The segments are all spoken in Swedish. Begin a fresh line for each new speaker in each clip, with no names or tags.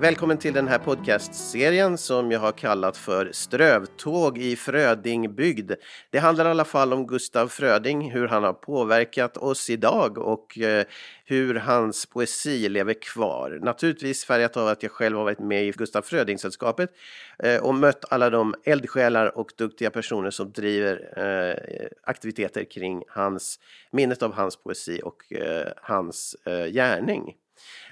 Välkommen till den här podcastserien som jag har kallat för Strövtåg i Frödingbygd. Det handlar i alla fall om Gustaf Fröding, hur han har påverkat oss idag och eh, hur hans poesi lever kvar. Naturligtvis färgat av att jag själv har varit med i Gustaf Fröding-sällskapet eh, och mött alla de eldsjälar och duktiga personer som driver eh, aktiviteter kring hans, minnet av hans poesi och hans gärning.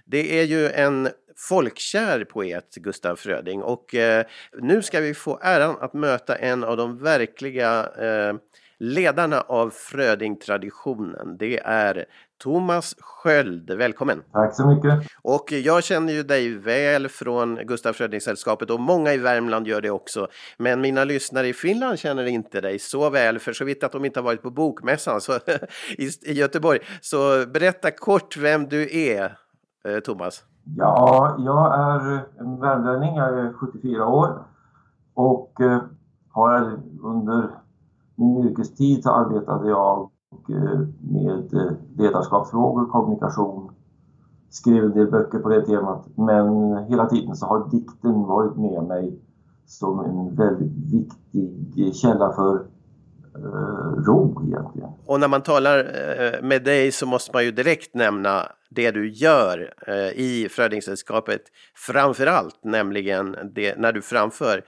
Det är ju en folkkär poet, Gustaf Fröding, och eh, nu ska vi få äran att möta en av de verkliga eh, ledarna av Fröding-traditionen. Det är Thomas Sköld, välkommen!
Tack så mycket!
Och jag känner ju dig väl från Gustaf Fröding-sällskapet och många i Värmland gör det också. Men mina lyssnare i Finland känner inte dig så väl, för så vitt att de inte har varit på Bokmässan så, i, i Göteborg. Så berätta kort vem du är, eh, Thomas.
Ja, jag är en värmlänning. Jag är 74 år och eh, har under min yrkestid så arbetade jag eh, med eh, ledarskapsfrågor, kommunikation, skrev en del böcker på det temat. Men hela tiden så har dikten varit med mig som en väldigt viktig källa för ro egentligen.
Och när man talar med dig så måste man ju direkt nämna det du gör eh, i Frödingsällskapet framför allt, nämligen det, när du framför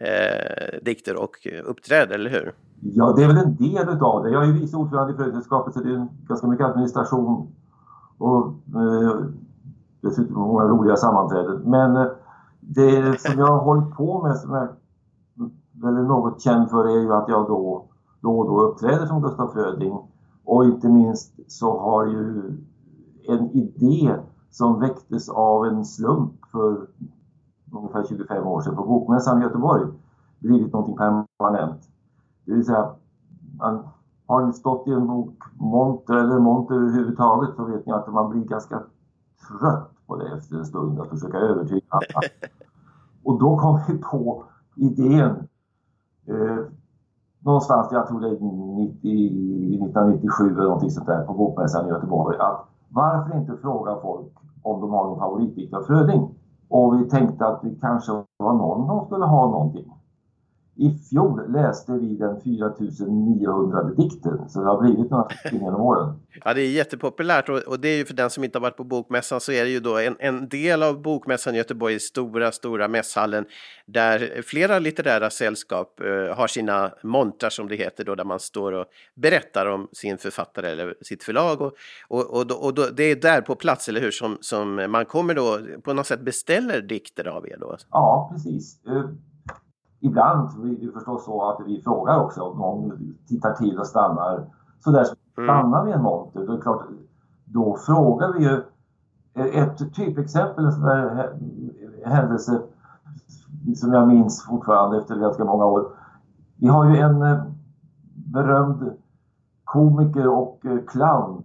eh, dikter och uppträder, eller hur?
Ja, det är väl en del utav det. Jag är ju vice ordförande i Frödingsällskapet så det är ganska mycket administration och eh, dessutom många roliga sammanträden. Men eh, det som jag har hållit på med som jag väl är något känd för är ju att jag då, då och då uppträder som Gustaf Fröding och inte minst så har ju en idé som väcktes av en slump för ungefär 25 år sedan på Bokmässan i Göteborg blivit någonting permanent. Det vill säga, man, har ni stått i en bokmonter eller monter överhuvudtaget så vet ni att man blir ganska trött på det efter en stund att försöka övertyga andra. Och då kom vi på idén eh, någonstans, jag tror det är 1997 eller någonting sånt där på Bokmässan i Göteborg att varför inte fråga folk om de har någon favoritdikt av Fröding? Och vi tänkte att det kanske var någon som skulle ha någonting. I fjol läste vi den 4900 dikten, så det har blivit några stycken genom åren.
Ja, det är jättepopulärt och, och, det är ju för den som inte har varit på Bokmässan så är det ju då en, en del av Bokmässan i Göteborg, stora, stora mässhallen, där flera litterära sällskap eh, har sina montrar som det heter då, där man står och berättar om sin författare eller sitt förlag och, och, och, då, och då, det är där på plats, eller hur, som, som man kommer då på något sätt beställer dikter av er då?
Ja, precis. Ibland så är det förstås så att vi frågar också om någon tittar till och stannar. Så där mm. stannar vi en monter, då är klart, då frågar vi ju ett typexempel, en sån där händelse som jag minns fortfarande efter ganska många år. Vi har ju en eh, berömd komiker och eh, clown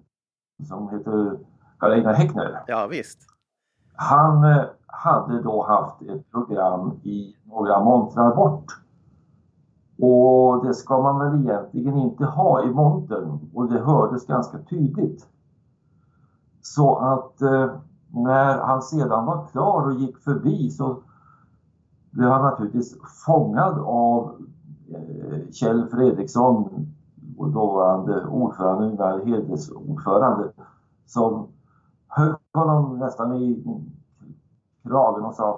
som heter Karl-Einar Häckner.
Ja, visst.
Han eh, hade då haft ett program i några montrar bort. Och det ska man väl egentligen inte ha i montern och det hördes ganska tydligt. Så att eh, när han sedan var klar och gick förbi så blev han naturligtvis fångad av eh, Kjell Fredriksson, dåvarande ordförande, nuvarande hedersordförande, som högg honom nästan i kragen och sa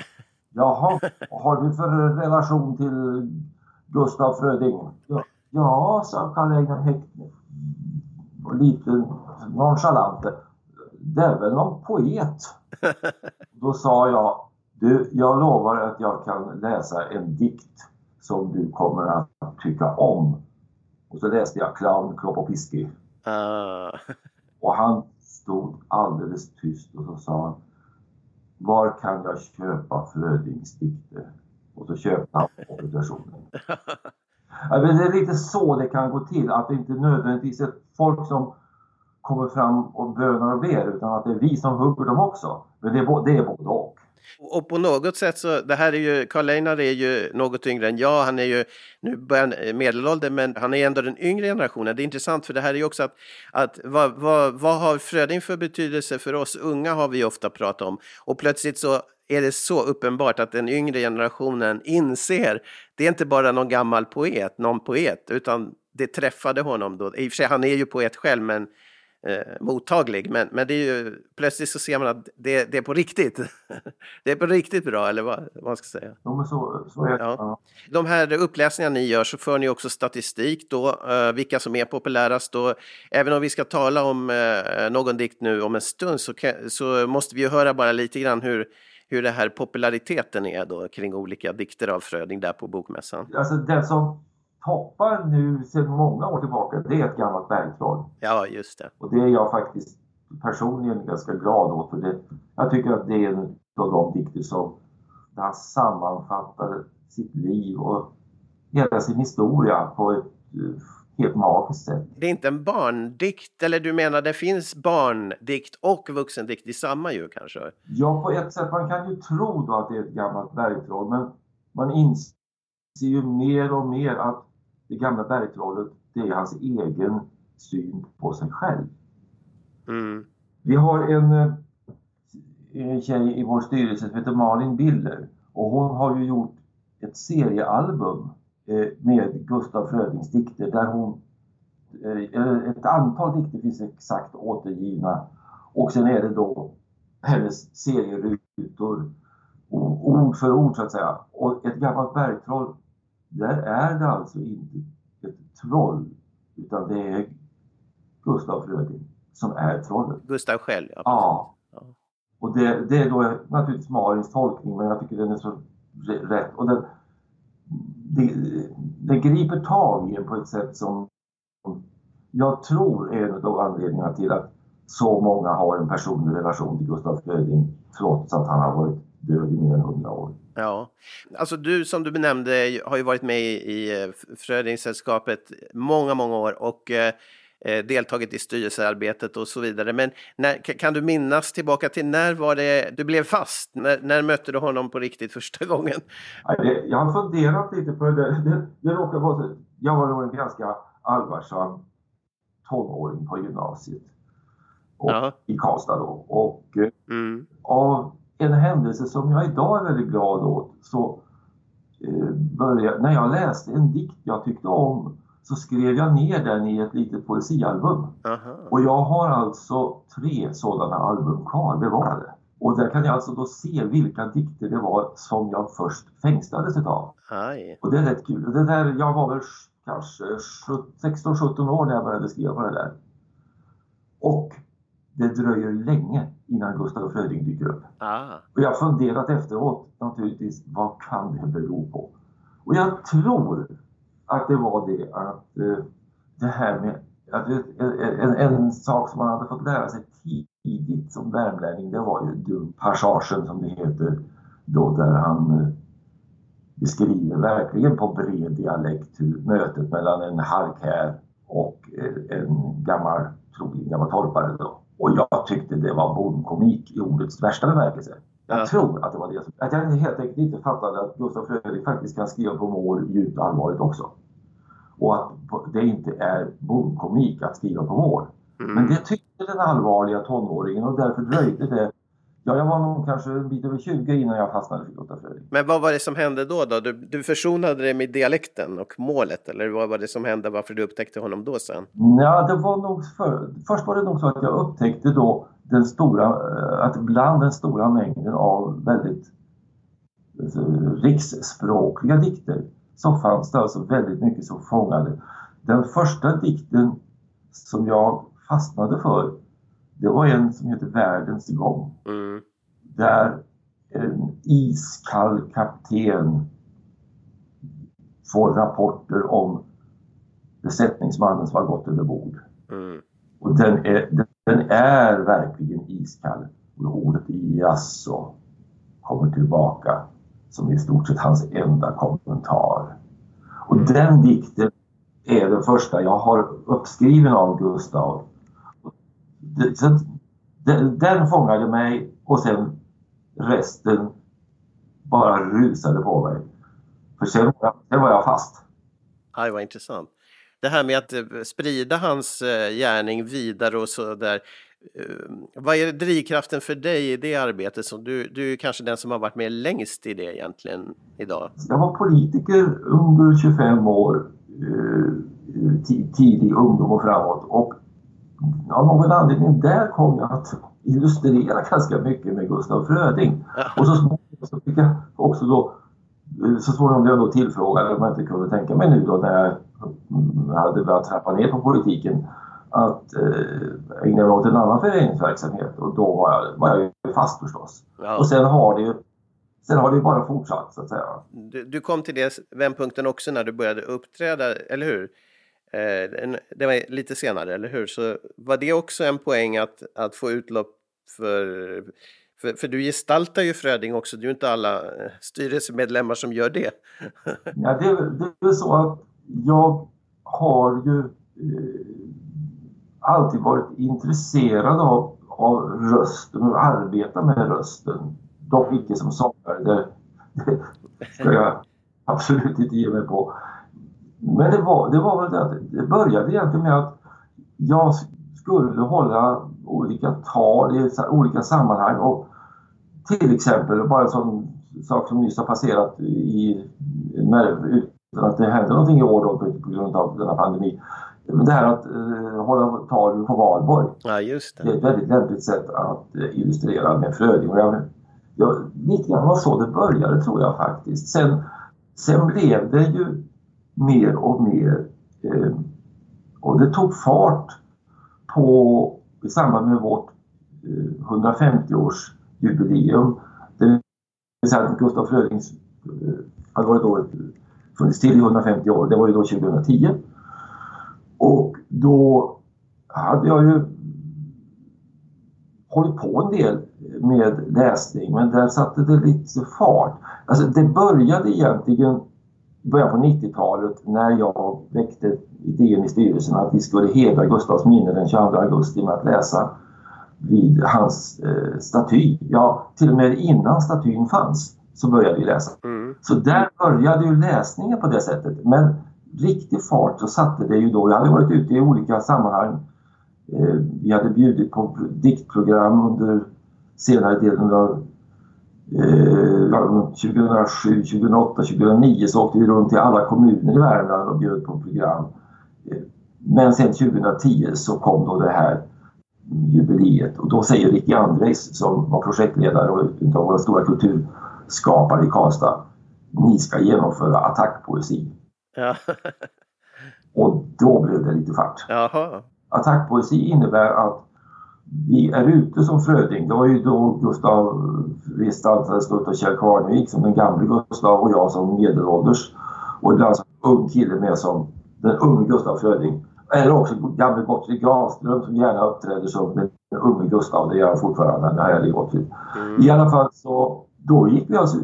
Jaha, har du för relation till Gustaf Fröding? Ja, ja sa Karl-Einar Häckner. Lite nonchalant. Det är väl någon poet? Då sa jag, du, jag lovar att jag kan läsa en dikt som du kommer att tycka om. Och så läste jag Clown, Klopp och Piski. Uh. Och han stod alldeles tyst och så sa han var kan jag köpa Frödings dikter? Och så köpte han publikationen. Ja, det är lite så det kan gå till, att det inte nödvändigtvis är folk som kommer fram och bönar och ber, utan att det är vi som hugger dem också. Men det är, det är både och.
Och på något sätt så, det här är ju, Karl Einar är ju något yngre än jag, han är ju nu börjar eh, medelålder men han är ändå den yngre generationen. Det är intressant för det här är ju också att, att vad, vad, vad har Fröding för betydelse för oss unga har vi ofta pratat om. Och plötsligt så är det så uppenbart att den yngre generationen inser, det är inte bara någon gammal poet, någon poet, utan det träffade honom då. I och för sig, han är ju poet själv, men eh, mottaglig. Men, men det är ju, plötsligt så ser man att det, det är på riktigt. det är på riktigt bra, eller vad, vad man ska säga.
Men så, så är det. Ja.
De här uppläsningarna ni gör så för ni också statistik då, eh, vilka som är populärast. Då. Även om vi ska tala om eh, någon dikt nu om en stund så, så måste vi ju höra bara lite grann hur hur det här populariteten är då kring olika dikter av Fröding där på Bokmässan.
Alltså den som toppar nu sedan många år tillbaka, det är ett gammalt bergtroll.
Ja, just det.
Och det är jag faktiskt personligen ganska glad åt. För det, jag tycker att det är en av de dikter som där han sammanfattar sitt liv och hela sin historia på ett eh, helt magiskt sätt.
Det är inte en barndikt, eller du menar det finns barndikt och vuxendikt i samma ju kanske?
Ja, på ett sätt. Man kan ju tro då att det är ett gammalt bergtroll, men man inser ju mer och mer att det gamla bergtrollet, det är hans egen syn på sig själv. Mm. Vi har en, eh, en tjej i vår styrelse som heter Malin Biller och hon har ju gjort ett seriealbum eh, med Gustaf Frödings dikter där hon eh, ett antal dikter finns exakt återgivna och sen är det då hennes serierutor ord för ord så att säga. Och ett gammalt bergtroll där är det alltså inte ett troll utan det är Gustav Fröding som är trollet.
Gustav själv, ja.
ja. ja. Och det, det, är då naturligtvis Marins tolkning men jag tycker den är så rätt. Och den, det, det griper tag i en på ett sätt som jag tror är en av anledningarna till att så många har en personlig relation till Gustav Fröding trots att han har varit död i mer än hundra år.
Ja, alltså du som du benämnde har ju varit med i eh, Frödingsällskapet många, många år och eh, eh, deltagit i styrelsearbetet och så vidare. Men när, kan du minnas tillbaka till när var det du blev fast? När, när mötte du honom på riktigt första gången?
Jag har funderat lite på det där. Det, det råkar vara så. Jag var nog en ganska allvarsam tonåring på gymnasiet. Och, I Karlstad då. Och mm. av en händelse som jag idag är väldigt glad åt så eh, började, när jag läste en dikt jag tyckte om så skrev jag ner den i ett litet poesialbum. Aha. Och jag har alltså tre sådana album kvar bevarade. Och där kan jag alltså då se vilka dikter det var som jag först fängslades utav. Aj. Och det är rätt kul. Det där, jag var väl kanske 16-17 år när jag började skriva på det där. Och det dröjer länge innan Gustaf Fröding dyker upp. Ah. Och jag har funderat efteråt naturligtvis, vad kan det bero på? Och jag tror att det var det att eh, det här med att, en, en, sak som man hade fått lära sig tidigt som värmlänning, det var ju passagen som det heter, då där han eh, beskriver verkligen på bred dialekt hur mötet mellan en harkär och eh, en gammal, troligen gammal torpare då, och jag tyckte det var bondkomik i ordets värsta bemärkelse. Jag ja. tror att det var det. Att jag helt enkelt inte fattade att Gustaf Fröding faktiskt kan skriva på mål djupt allvarligt också. Och att det inte är bondkomik att skriva på mål. Mm. Men det tyckte den allvarliga tonåringen och därför dröjde det Ja, jag var nog kanske en bit över 20 innan jag fastnade för Gustaf Fröding.
Men vad var det som hände då? då? Du, du försonade dig med dialekten och målet eller vad var det som hände varför du upptäckte honom då sen?
Ja, det var nog för, först var det nog så att jag upptäckte då den stora, eh, att bland den stora mängden av väldigt alltså, riksspråkliga dikter så fanns det alltså väldigt mycket som fångade. Den första dikten som jag fastnade för det var en som heter Världens gång. Mm. Där en iskall kapten får rapporter om besättningsmannen som har gått över bord. Mm. Och den är, den är verkligen iskall. Och ordet jaså kommer tillbaka som i stort sett hans enda kommentar. Och mm. den dikten är den första jag har uppskriven av Gustav så, den, den fångade mig och sen resten bara rusade på mig. För sen, sen var jag fast.
Aj, vad intressant. Det här med att eh, sprida hans eh, gärning vidare och så där. vad är drivkraften för dig i det arbetet? Som du, du är kanske den som har varit med längst i det egentligen idag.
Jag var politiker under 25 år, tidig ungdom och framåt. Och av någon anledning där kom jag att illustrera ganska mycket med Gustaf Fröding. Ja. Och så småningom så fick jag också då så småningom blev jag då tillfrågad om jag inte kunde tänka mig nu då när jag hade börjat trappa ner på politiken att eh, ägna mig åt en annan föreningsverksamhet och då var jag, var jag fast förstås. Ja. Och sen har det ju Sen har det bara fortsatt så att säga.
Du, du kom till det vändpunkten också när du började uppträda, eller hur? Eh, det var lite senare, eller hur? Så var det också en poäng att, att få utlopp för, för, för du gestaltar ju Fröding också, det är ju inte alla eh, styrelsemedlemmar som gör det.
ja, det, det är så att jag har ju eh, alltid varit intresserad av, av rösten och arbeta med rösten. Dock icke som sångare, det, det ska jag absolut inte ge mig på. Men det var, det var väl det att det började egentligen med att jag skulle hålla olika tal i olika sammanhang och till exempel bara en sån sak som nyss har passerat i, utan att det hände någonting i år då på grund av denna pandemi. Det här att eh, hålla tal på valborg.
Ja, just det.
det är ett väldigt lämpligt sätt att eh, illustrera med Fröding. Jag, jag, lite grann var så det började tror jag faktiskt. Sen, sen blev det ju mer och mer eh, och det tog fart på, i samband med vårt eh, 150-årsjubileum. Det vill säga att Gustaf Frödings eh, hade varit då, funnits till i 150 år, det var ju då 2010. Och då hade jag ju hållit på en del med läsning men där satte det lite fart. Alltså det började egentligen början på 90-talet när jag väckte idén i styrelsen att vi skulle hedra Gustavs minne den 22 augusti med att läsa vid hans eh, staty. Ja, till och med innan statyn fanns så började vi läsa. Mm. Så där började ju läsningen på det sättet. Men riktig fart så satte det ju då. Jag hade varit ute i olika sammanhang. Eh, vi hade bjudit på diktprogram under senare delen av 2007, 2008, 2009 så åkte vi runt i alla kommuner i Värmland och bjöd på program. Eh, men sen 2010 så kom då det här jubileet och då säger Ricky Andres som var projektledare och utav våra stora kulturskapare i Karlstad ni ska genomföra attackpoesi. Ja. och då blev det lite fart.
Jaha.
Attackpoesi innebär att vi är ute som Fröding. Det var ju då Gustav gestaltades av Kjell Kvarnevik som den gamle Gustav och jag som medelålders. Och ibland som ung kille med som den unge Gustav Fröding. Eller också gamle Gottfrid Granström som gärna uppträder som den unge Gustav. Det gör han fortfarande, den härlige Gottfrid. Mm. I alla fall så, då gick vi alltså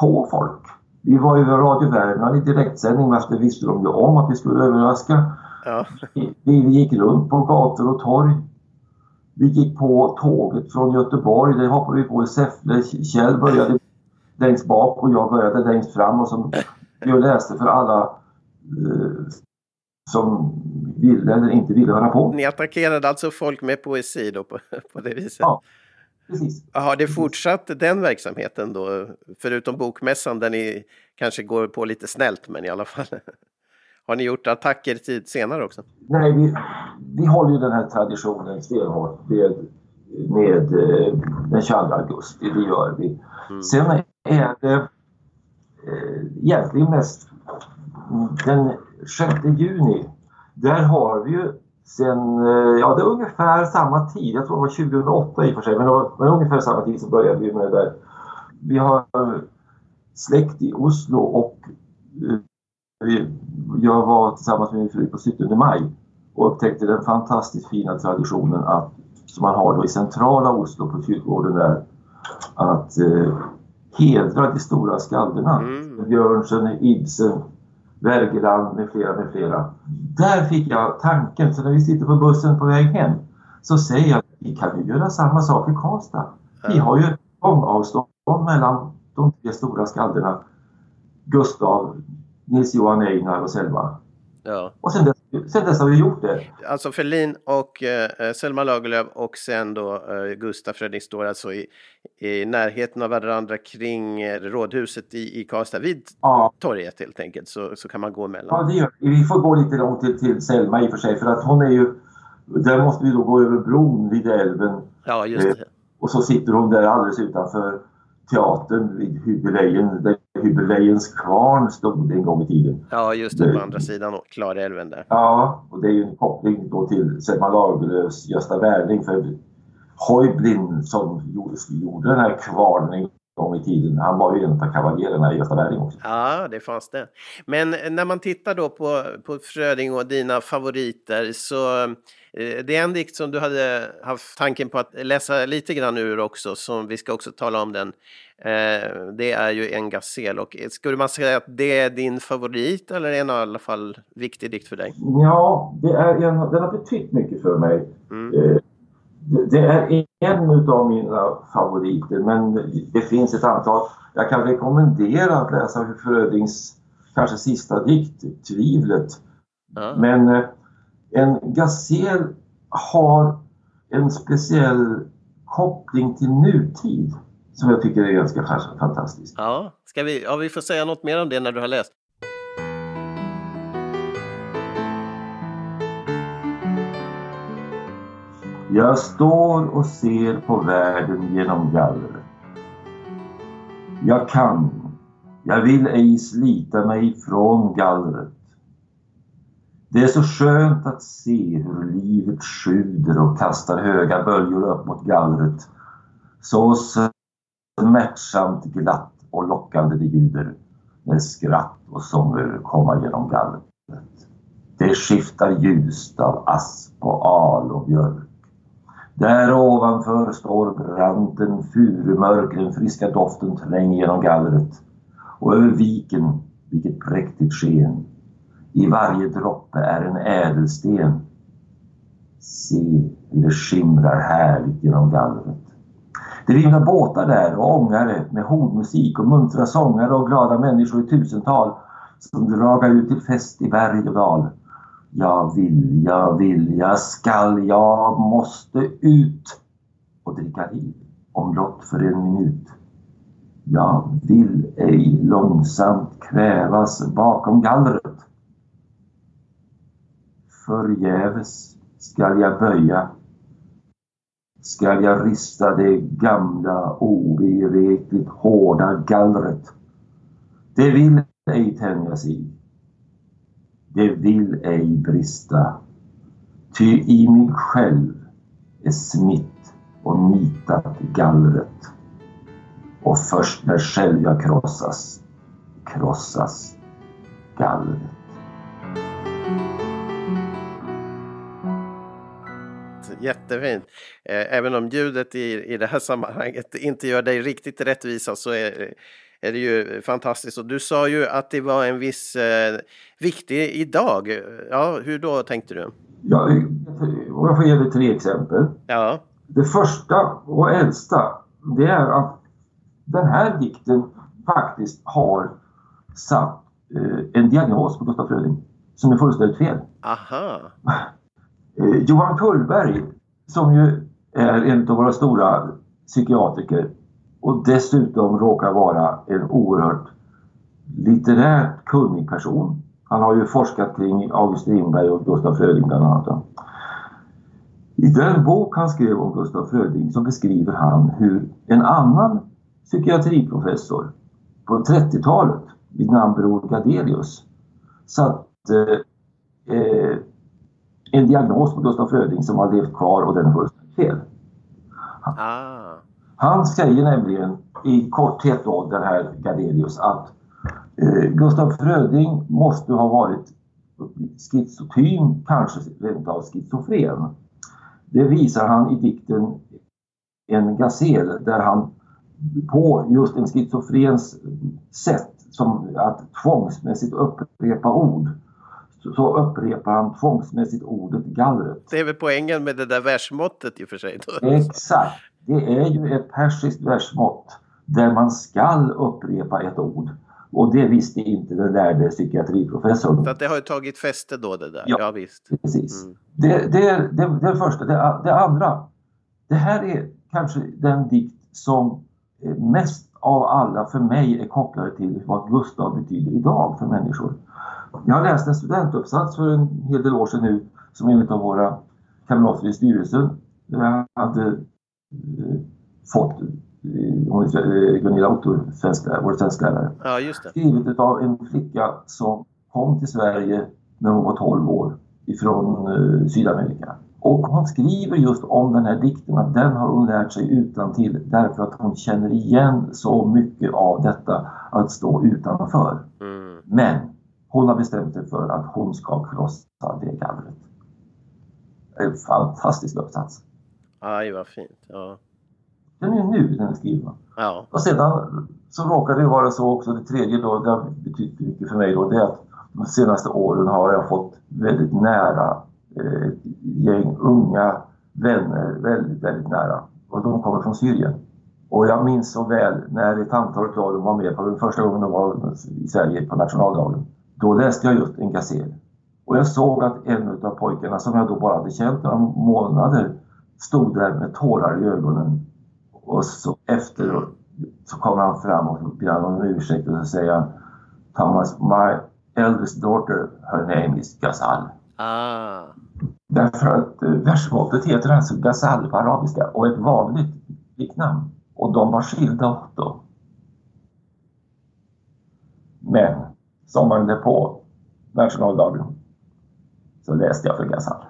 på folk. Vi var ju Radio Värmland i direktsändning, men det visste de ju om att vi skulle överraska. Ja. Vi, vi gick runt på gator och torg vi gick på tåget från Göteborg, det hoppade vi på i Säffle. Kjell började längst bak och jag började längst fram och som jag läste för alla eh, som ville eller inte ville höra på.
Ni attackerade alltså folk med poesi då på, på det viset?
Ja, precis.
Har det fortsatt den verksamheten då? Förutom bokmässan där ni kanske går på lite snällt men i alla fall? Har ni gjort attacker tid senare också?
Nej, vi, vi håller ju den här traditionen stenhårt med, med eh, den 22 augusti. Det gör vi. Mm. Sen är det eh, egentligen mest den 6 juni. Där har vi ju sen, eh, ja det är ungefär samma tid, jag tror det var 2008 i och för sig, men det var, men ungefär samma tid så började vi med det där. Vi har släkt i Oslo och jag var tillsammans med min fru på 17 maj och upptäckte den fantastiskt fina traditionen att, som man har då i centrala Oslo på kyrkogården där, att eh, hedra de stora skalderna. Mm. Björnsen, Ibsen, Wergeland med flera, med flera. Där fick jag tanken, så när vi sitter på bussen på väg hem så säger jag att vi kan ju göra samma sak i Karlstad. Vi har ju gångavstånd mellan de tre stora skalderna Gustav, Nils Johan Einar och Selma. Ja. Och sen dess sen dess har vi gjort det.
Alltså Ferlin och eh, Selma Lagerlöf och sen då eh, Gustaf Fröding står alltså i, i närheten av varandra kring eh, rådhuset i, i Karlstad vid ja. torget helt enkelt så, så kan man gå emellan.
Ja, det gör vi. får gå lite långt till, till Selma i och för sig för att hon är ju där måste vi då gå över bron vid älven.
Ja, just det. Eh,
och så sitter hon där alldeles utanför teatern vid Hybelejen, där Hybelejens kvarn stod en gång i tiden.
Ja, just det, på andra sidan Klarälven där.
Ja, och det är ju en koppling då till Selma Lagerlöfs Gösta Berling för Heublin som gjorde den här kvarnen en gång i tiden. Han var ju en av kavaljererna i Gösta Berling också.
Ja, det fanns det. Men när man tittar då på, på Fröding och dina favoriter så det är en dikt som du hade haft tanken på att läsa lite grann ur också, som vi ska också tala om den. Eh, det är ju en gasel och skulle man säga att det är din favorit eller en i alla fall viktig dikt för dig?
Ja, det är en, den har betytt mycket för mig. Mm. Eh, det är en av mina favoriter men det finns ett antal. Jag kan rekommendera att läsa Frödings kanske sista dikt, Tvivlet. Mm. Men eh, en gasel har en speciell koppling till nutid som jag tycker är ganska fantastisk.
Ja, ska vi, ja, vi får säga något mer om det när du har läst.
Jag står och ser på världen genom gallret. Jag kan, jag vill ej slita mig från gallret. Det är så skönt att se hur livet sjuder och kastar höga böljor upp mot gallret. Så smärtsamt glatt och lockande det ljuder när skratt och sånger komma genom gallret. Det skiftar ljust av asp och al och björk. Där ovanför står branten, furumörk, den friska doften tränger genom gallret. Och över viken, vilket präktigt sken. I varje droppe är en ädelsten. Se hur det skimrar härligt genom gallret. Det vimlar båtar där och ångare med hordmusik och muntra sångare och glada människor i tusental som dragar ut till fest i berg och dal. Jag vill, jag vill, jag skall, jag måste ut och dricka liv om blott för en minut. Jag vill ej långsamt kvävas bakom gallret. Förgäves skall jag böja skall jag rista det gamla obevekligt hårda gallret. Det vill ej tänja sig. Det vill ej brista. Ty i mig själv är smitt och nitat gallret. Och först när själv jag krossas, krossas gallret.
Jättefint. Eh, även om ljudet i, i det här sammanhanget inte gör dig riktigt rättvisa så är, är det ju fantastiskt. Och du sa ju att det var en viss eh, viktig idag. Ja, hur då tänkte du?
Ja, jag får ge dig tre exempel.
Ja.
Det första och äldsta det är att den här dikten faktiskt har satt eh, en diagnos på Gustaf Fröding som är fullständigt fel.
Aha.
Eh, Johan Kullberg som ju är en av våra stora psykiatriker och dessutom råkar vara en oerhört litterärt kunnig person. Han har ju forskat kring August Strindberg och Gustaf Fröding bland annat. I den bok han skrev om Gustaf Fröding så beskriver han hur en annan psykiatriprofessor på 30-talet vid namn Bror Gadelius satte eh, en diagnos på Gustaf Fröding som har levt kvar och den är fullständigt fel.
Ah.
Han säger nämligen i korthet då, den här Gardelius, att eh, Gustaf Fröding måste ha varit schizotyn, kanske rent av schizofren. Det visar han i dikten En gasel där han på just en schizofrens sätt, som att tvångsmässigt upprepa ord, så upprepar han tvångsmässigt ordet gallret.
Det är väl poängen med det där versmåttet i och för sig. Då.
Exakt. Det är ju ett persiskt versmått där man skall upprepa ett ord. Och det visste inte den lärde psykiatriprofessorn.
Så att det har ju tagit fäste då det där?
Ja,
ja visst.
Precis. Mm. Det, det, det, det första. Det, det andra. Det här är kanske den dikt som mest av alla för mig är kopplade till vad Gustav betyder idag för människor. Jag läste en studentuppsats för en hel del år sedan nu som en av våra kamrater i styrelsen jag hade eh, fått eh, Gunilla Otto, svenska, vår svensklärare.
Ja.
Skrivet av en flicka som kom till Sverige när hon var 12 år ifrån eh, Sydamerika. Och hon skriver just om den här dikten att den har hon lärt sig utan till därför att hon känner igen så mycket av detta att stå utanför. Mm. Men hon har bestämt sig för att hon ska krossa det gallret. En fantastisk uppsats.
Aj, vad fint. Ja.
Den är nu den är skriven.
Ja.
Och sedan så råkar det vara så också, det tredje då, det har betytt mycket för mig då, det är att de senaste åren har jag fått väldigt nära eh, gäng unga vänner, väldigt, väldigt nära. Och de kommer från Syrien. Och jag minns så väl när ett antal av dem var med på den första gången de var i Sverige på nationaldagen. Då läste jag just en kasser. Och jag såg att en av pojkarna som jag då bara hade känt några månader stod där med tårar i ögonen. Och så efteråt så kommer han fram och ber om ursäkt och så säger han Thomas, my eldest daughter, her name is Ghazal.
Ah.
Därför att eh, versmåttet heter alltså Ghazal på arabiska och ett vanligt flicknamn. Och de var skilda åt då. Men sommaren därpå, nationaldagen, så läste jag för Ghazal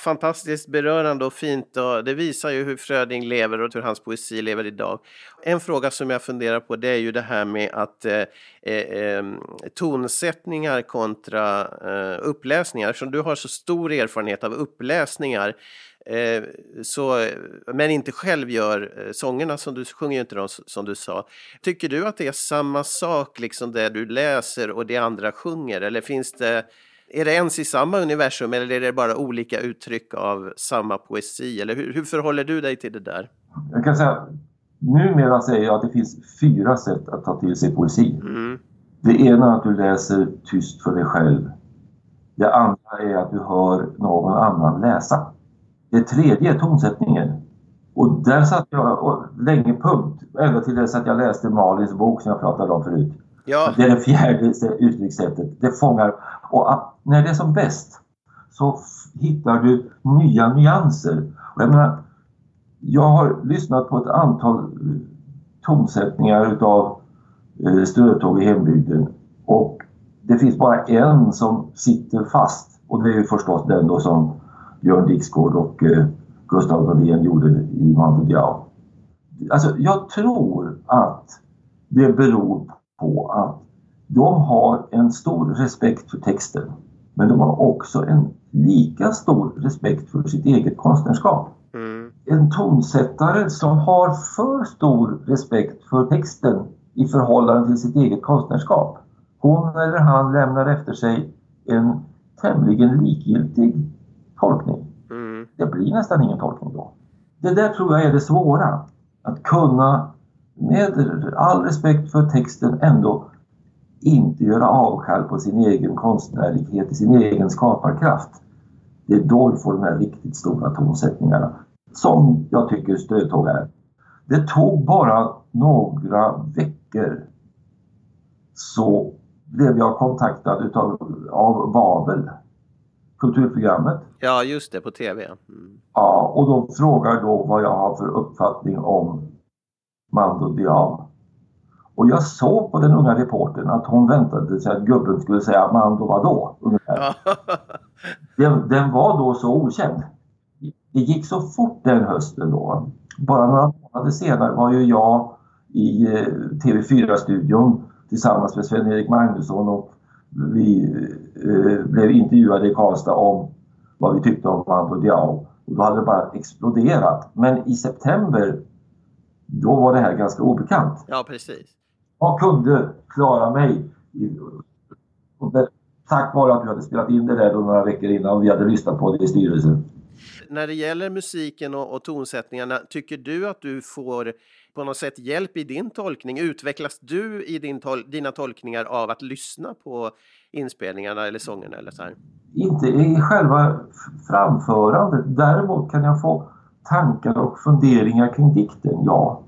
fantastiskt berörande och fint och det visar ju hur Fröding lever och hur hans poesi lever idag. En fråga som jag funderar på det är ju det här med att eh, eh, ehm, tonsättningar kontra eh, uppläsningar. Som du har så stor erfarenhet av uppläsningar eh, så, men inte själv gör eh, sångerna som du sjunger ju inte dem som du sa. Tycker du att det är samma sak liksom det du läser och det andra sjunger eller finns det är det ens i samma universum eller är det bara olika uttryck av samma poesi? Eller hur, hur förhåller du dig till det där?
Jag kan säga, numera säger jag att det finns fyra sätt att ta till sig poesi.
Mm.
Det ena är att du läser tyst för dig själv. Det andra är att du hör någon annan läsa. Det tredje är tonsättningen. Och där satt jag länge punkt, ända till dess att jag läste Malins bok som jag pratade om förut.
Ja.
Det är det fjärde uttryckssättet. Det fångar... Och när det är som bäst så hittar du nya nyanser. Och jag, menar, jag har lyssnat på ett antal eh, tonsättningar utav eh, Strötåg i hembygden och det finns bara en som sitter fast och det är förstås den då som Björn Dixgård och eh, Gustav Norlén gjorde i Mando Alltså jag tror att det beror på att de har en stor respekt för texten. Men de har också en lika stor respekt för sitt eget konstnärskap.
Mm.
En tonsättare som har för stor respekt för texten i förhållande till sitt eget konstnärskap. Hon eller han lämnar efter sig en tämligen likgiltig tolkning.
Mm.
Det blir nästan ingen tolkning då. Det där tror jag är det svåra. Att kunna med all respekt för texten ändå inte göra avkall på sin egen konstnärlighet, sin egen skaparkraft. Det är då vi får de här riktigt stora tonsättningarna som jag tycker Strötåg är. Det tog bara några veckor så blev jag kontaktad utav, av Babel, kulturprogrammet.
Ja, just det, på TV. Mm.
Ja, och de frågar då vad jag har för uppfattning om Mando Diao. Och jag såg på den unga reportern att hon väntade sig att gubben skulle säga Mando vadå? Ungefär. den, den var då så okänd. Det gick så fort den hösten då. Bara några månader senare var ju jag i eh, TV4-studion tillsammans med Sven-Erik Magnusson och vi eh, blev intervjuade i Karlstad om vad vi tyckte om Mando Diao. Och då hade det bara exploderat. Men i september då var det här ganska obekant.
Ja, precis.
Jag kunde klara mig tack vare att du hade spelat in det där några veckor innan och vi hade lyssnat på det i styrelsen.
När det gäller musiken och, och tonsättningarna, tycker du att du får på något sätt hjälp i din tolkning? Utvecklas du i din tol dina tolkningar av att lyssna på inspelningarna eller sångerna eller så här?
Inte i själva framförandet. Däremot kan jag få tankar och funderingar kring dikten, ja.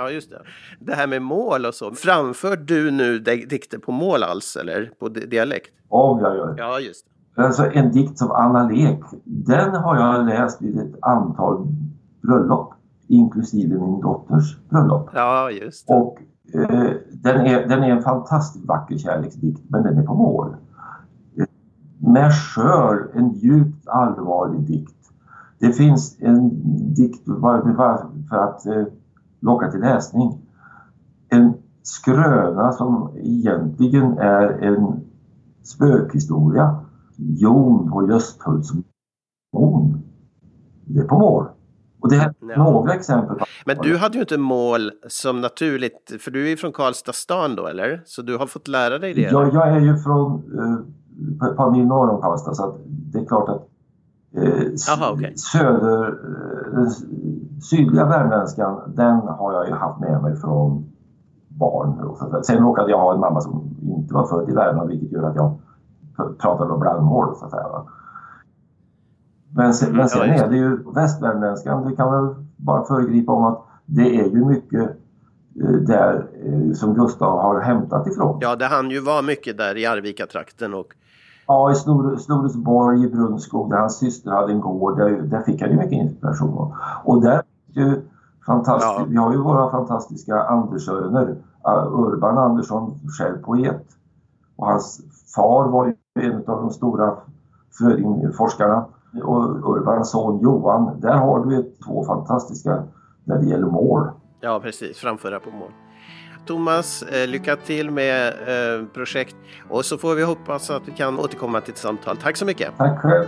Ja, just det. Det här med mål och så. Framför du nu dikter på mål alls eller på dialekt?
Om jag gör.
Ja, just
det. Alltså en dikt som Anna Lek, den har jag läst vid ett antal bröllop inklusive min dotters bröllop.
Ja, just det.
Och eh, den, är, den är en fantastiskt vacker kärleksdikt, men den är på mål. Med skör, en djupt allvarlig dikt. Det finns en dikt, bara, för att eh, locka till läsning, en skröna som egentligen är en spökhistoria. Jon på Gösthults mån. Det är på mål. Och det här är några exempel.
Men du hade ju inte mål som naturligt, för du är från Karlstad stan då eller? Så du har fått lära dig det?
Ja, jag är ju från eh, ett par mil norr om Karlstad så det är klart att eh,
Aha, okay.
söder, eh, sydliga värmländskan den har jag ju haft med mig från barn. Sen råkade jag ha en mamma som inte var född i Värmland vilket gör att jag pratade blandmål så att säga. Men sen, men sen är det ju västvärmländskan, det kan man bara föregripa om att det är ju mycket eh, där eh, som Gustav har hämtat ifrån.
Ja, det han ju var mycket där i Arvika-trakten och
Ja, i Snor Snoresborg i Brunskog där hans syster hade en gård. Där, där fick han ju mycket inspiration. Och där ju fantastiskt, ja. vi har ju våra fantastiska Andersöner. Urban Andersson, själv poet. Och hans far var ju en av de stora Frödingforskarna och Urbans son Johan, där har du två fantastiska när det gäller mål.
Ja, precis. Framföra på mål. Thomas, eh, lycka till med eh, projekt och så får vi hoppas att vi kan återkomma till ett samtal. Tack så mycket!
Tack själv!